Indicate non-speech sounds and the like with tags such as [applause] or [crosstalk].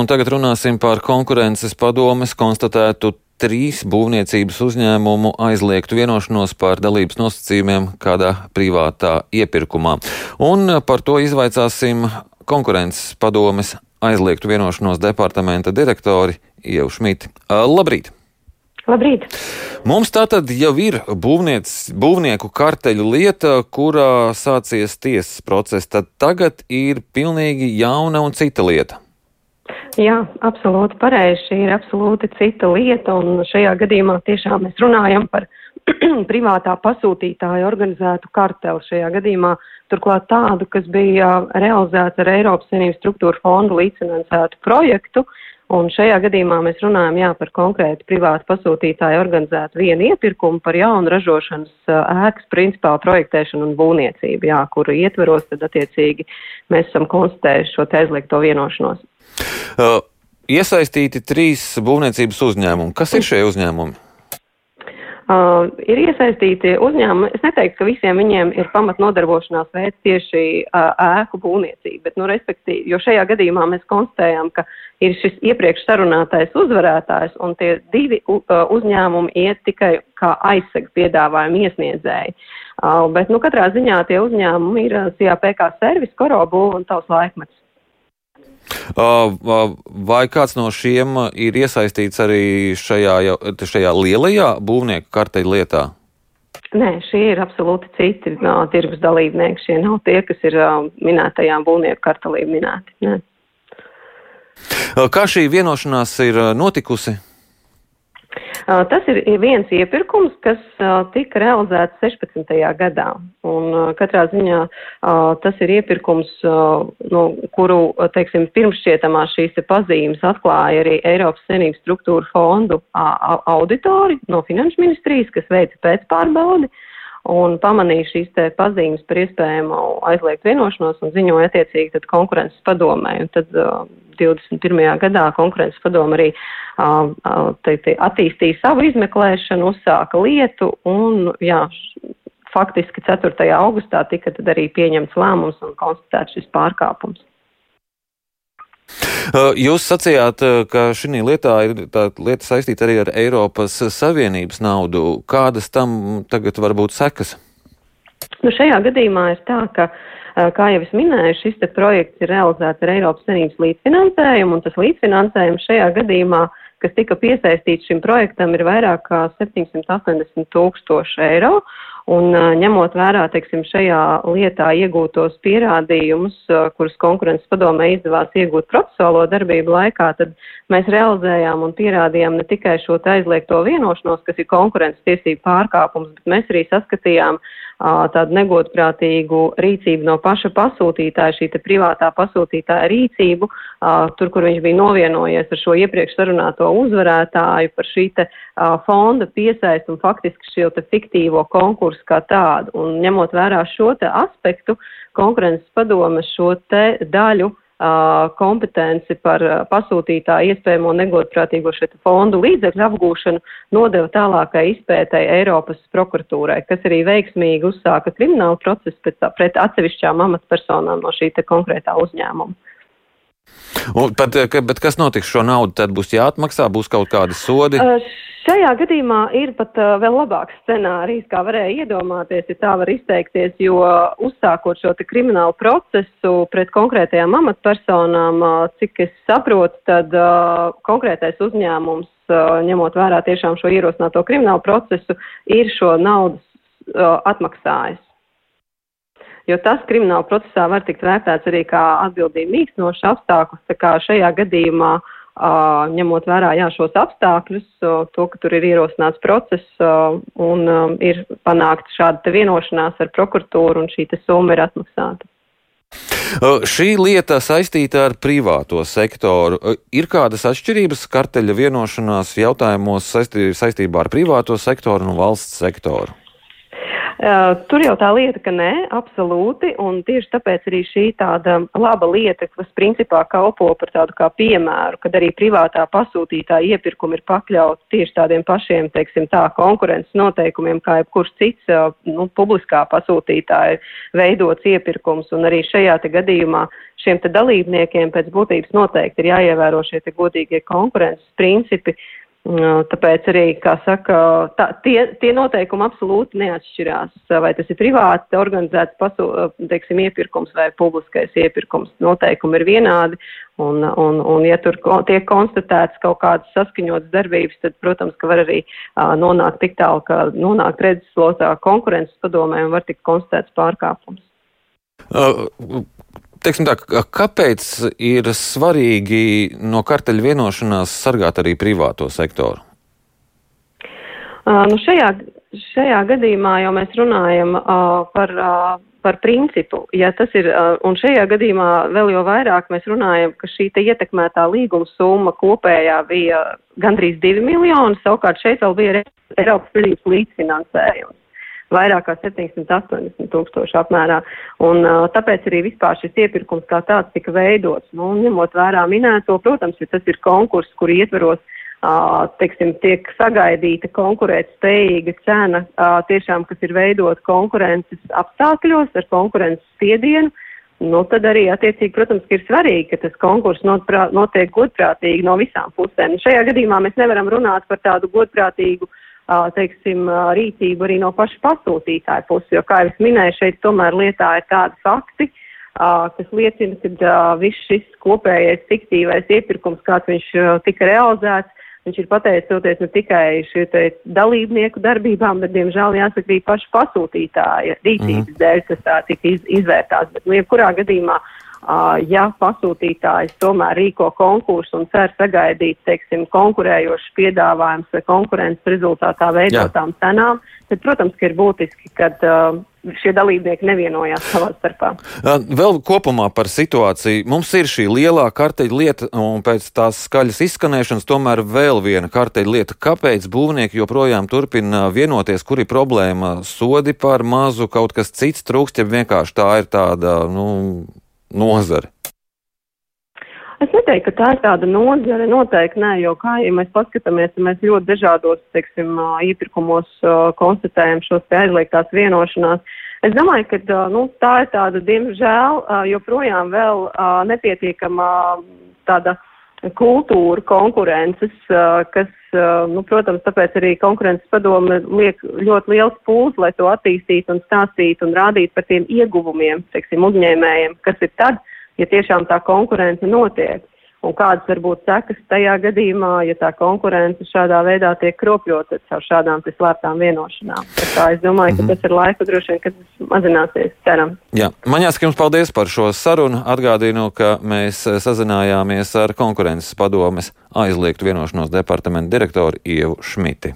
Un tagad runāsim par konkurences padomes konstatētu trīs būvniecības uzņēmumu aizliegtu vienošanos par dalības nosacījumiem kādā privātā iepirkumā. Un par to izvaicāsim konkurences padomes aizliegtu vienošanos departamenta direktori Ievu Šmiti. Labrīt! Labrīt! Mums tā tad jau ir būvniec, būvnieku karteļu lieta, kurā sācies tiesas process. Tad tagad ir pilnīgi jauna un cita lieta. Jā, absolūti pareizi. Šī ir absolūti cita lieta, un šajā gadījumā tiešām mēs runājam par [clears throat] privātā pasūtītāja organizētu karteli. Šajā gadījumā turklāt tādu, kas bija realizēts ar Eiropas Savienības struktūra fondu līdzfinansētu projektu. Un šajā gadījumā mēs runājam jā, par konkrēti privātu pasūtītāju organizētu vienu iepirkumu par jaunu ražošanas ēkas principālu projektēšanu un būvniecību, jā, kuru ietveros tad attiecīgi mēs esam konstatējuši šo te aizliegto vienošanos. Uh, iesaistīti trīs būvniecības uzņēmumi. Kas ir šie uzņēmumi? Uh, ir iesaistīti uzņēmumi. Es neteiktu, ka visiem viņiem ir pamat nodarbošanās veids tieši uh, ēku būvniecība, bet, nu, respektīvi, jo šajā gadījumā mēs konstatējam, ka ir šis iepriekš sarunātais uzvarētājs, un tie divi uh, uzņēmumi iet tikai kā aizsega piedāvājumu iesniedzēji. Uh, bet, nu, katrā ziņā tie uzņēmumi ir CAPK servis, Korobūva un Tavs laikmets. Vai kāds no šiem ir iesaistīts arī šajā, šajā lielajā būvnieku karteļa lietā? Nē, šie ir absolūti citi no, tirgus dalībnieki. Šie nav tie, kas ir uh, minētajām būvnieku kartelī minēti. Nē. Kā šī vienošanās ir notikusi? Tas ir viens iepirkums, kas tika realizēts 16. gadā. Un katrā ziņā tas ir iepirkums, no kuru, teiksim, pirmšķietamā šīs te pazīmes atklāja arī Eiropas Savienības struktūra fondu auditori no Finanšu ministrijas, kas veica pēcpārbaudi. Uh, un pamanīja šīs te pazīmes par iespējamu aizliegt vienošanos un ziņoja attiecīgi tad konkurences padomē. Un tad uh, 21. gadā konkurences padoma arī uh, te, te attīstīja savu izmeklēšanu, uzsāka lietu un, jā, faktiski 4. augustā tika tad arī pieņemts lēmums un konstatēts šis pārkāpums. Uh, jūs sacījāt, uh, ka šī lietā ir lieta saistīta arī ar Eiropas Savienības naudu. Kādas tam tagad var būt sekas? Nu, šajā gadījumā ir tā, ka, uh, kā jau es minēju, šis projekts ir realizēts ar Eiropas Savienības līdzfinansējumu, un tas līdzfinansējums šajā gadījumā, kas tika piesaistīts šim projektam, ir vairāk kā 780 tūkstoši eiro. Un ņemot vērā, teiksim, šajā lietā iegūtos pierādījumus, kurus konkurences padomē izdevās iegūt procesuālo darbību laikā, tad mēs realizējām un pierādījām ne tikai šo aizliegto vienošanos, kas ir konkurences tiesību pārkāpums, bet mēs arī saskatījām tādu negodprātīgu rīcību no paša pasūtītāja, šī privātā pasūtītāja rīcību, tur, kur viņš bija novienojies ar šo iepriekš sarunāto uzvarētāju par šī te fonda piesaist un faktiski šo te fiktīvo konkursu kā tādu. Un ņemot vērā šo te aspektu, konkurences padome šo te daļu kompetenci par pasūtītāju iespējamo negodprātīgo šeit fondu līdzekļu apgūšanu nodeva tālākai izpētai Eiropas prokuratūrai, kas arī veiksmīgi uzsāka kriminālu procesu pret, pret atsevišķām amatpersonām no šī konkrētā uzņēmuma. Un, bet, bet kas notiks šo naudu? Tad būs jāatmaksā, būs kaut kādi sodi? Uh, Šajā gadījumā ir pat uh, vēl labāks scenārijs, kā varēja iedomāties, ja tā var izteikties, jo uzsākot šo kriminālu procesu pret konkrētajām amatpersonām, uh, cik es saprotu, tad uh, konkrētais uzņēmums, uh, ņemot vērā tiešām šo ierosināto kriminālu procesu, ir šo naudas uh, atmaksājis. Jo tas krimināla procesā var tikt vērtēts arī kā atbildība mīkstinošs apstākļus, tā kā šajā gadījumā uh, ņemot vērā jā, šos apstākļus, to, ka tur ir ierosināts process un ir panākta šāda vienošanās ar prokuratūru un šī summa ir atmaksāta. Šī lieta saistīta ar privāto sektoru. Ir kādas atšķirības karteļa vienošanās jautājumos saistībā ar privāto sektoru un valsts sektoru? Uh, tur jau tā lieta, ka nē, absolūti, un tieši tāpēc arī šī tāda laba lieta, kas principā kalpo par tādu kā piemēru, kad arī privātā pasūtītāja iepirkumi ir pakļauti tieši tādiem pašiem, teiksim tā, konkurences noteikumiem, kā jebkurš cits, uh, nu, publiskā pasūtītāja veidots iepirkums, un arī šajā te gadījumā šiem te dalībniekiem pēc būtības noteikti ir jāievēro šie te godīgie konkurences principi, Tāpēc arī, kā saka, tā, tie, tie noteikumi absolūti neatšķirās. Vai tas ir privāti organizēts pasu, teiksim, iepirkums vai publiskais iepirkums. Noteikumi ir vienādi. Un, un, un ja tur tiek konstatēts kaut kādas saskaņotas darbības, tad, protams, ka var arī uh, nonākt tik tālu, ka nonākt redzeslotā konkurences padomē un var tikt konstatēts pārkāpums. Uh, teiksim tā, kāpēc ir svarīgi no karteļa vienošanās sargāt arī privāto sektoru? Uh, nu šajā, šajā gadījumā jau mēs runājam uh, par, uh, par principu. Ja tas ir, uh, un šajā gadījumā vēl jau vairāk mēs runājam, ka šī ietekmētā līguma summa kopējā bija gandrīz 2 miljoni, savukārt šeit vēl bija Eiropas līdzfinansējums vairāk kā 780 tūkstoši apmērā. Un tāpēc arī vispār šis iepirkums kā tāds tika veidots. Nu, ņemot vērā minēto, protams, ja tas ir konkurss, kur ietveros, teiksim, tiek sagaidīta konkurēt spējīga cena, tiešām, kas ir veidot konkurences apstākļos ar konkurences spiedienu. Nu, tad arī, attiecīgi, protams, ir svarīgi, ka tas konkurss notiek godprātīgi no visām pusēm. Šajā gadījumā mēs nevaram runāt par tādu godprātīgu uh, teiksim, rīcību arī no paša pasūtītāja puses, jo, kā jau es minēju, šeit tomēr lietā ir tādi fakti, kas liecina, ka viss šis kopējais fiktīvais iepirkums, kāds viņš tika realizēts, viņš ir pateicoties ne tikai šī dalībnieku darbībām, bet, diemžēl, jāsaka, arī paša pasūtītāja rīcības mm -hmm. dēļ, kas tā tika iz, izvērtāts. Bet, nu, jebkurā gadījumā uh, ja pasūtītājs tomēr rīko konkursu un cer sagaidīt, teiksim, konkurējošs piedāvājums vai konkurences rezultātā veidotām Jā. cenām, tad, protams, ka ir būtiski, kad šie dalībnieki nevienojās savā starpā. Vēl kopumā par situāciju. Mums ir šī lielā karteļa lieta, un pēc tās skaļas izskanēšanas tomēr vēl viena karteļa lieta. Kāpēc būvnieki joprojām turpina vienoties, kur ir problēma? Sodi par mazu, kaut kas cits trūkst, ja vienkārši tā ir tāda, nu, nozare? Es neteiktu, ka tā ir tāda nozare, noteikti nē, jo kā ja mēs paskatāmies, mēs ļoti dažādos, teiksim, iepirkumos konstatējam šos te aizliegtās vienošanās. Es domāju, ka nu, tā ir tāda, diemžēl, joprojām vēl nepietiekama tāda kultūra konkurences, kas, nu, protams, tāpēc arī konkurences padome liek ļoti liels pūls, lai to attīstītu un stāstītu un rādītu par tiem ieguvumiem, teiksim, uzņēmējiem, kas ir tad, ja tiešām tā konkurence notiek un kādas var būt sekas tajā gadījumā, ja tā konkurence šādā veidā tiek kropļota caur šādām slēptām vienošanām. Tā es domāju, ka mm -hmm. tas ir laika droši vien, kad tas mazināsies, ceram. Jā, man jāsaka jums paldies par šo sarunu. Atgādinu, ka mēs sazinājāmies ar konkurences padomes aizliegtu vienošanos departamentu direktoru Ievu Šmiti.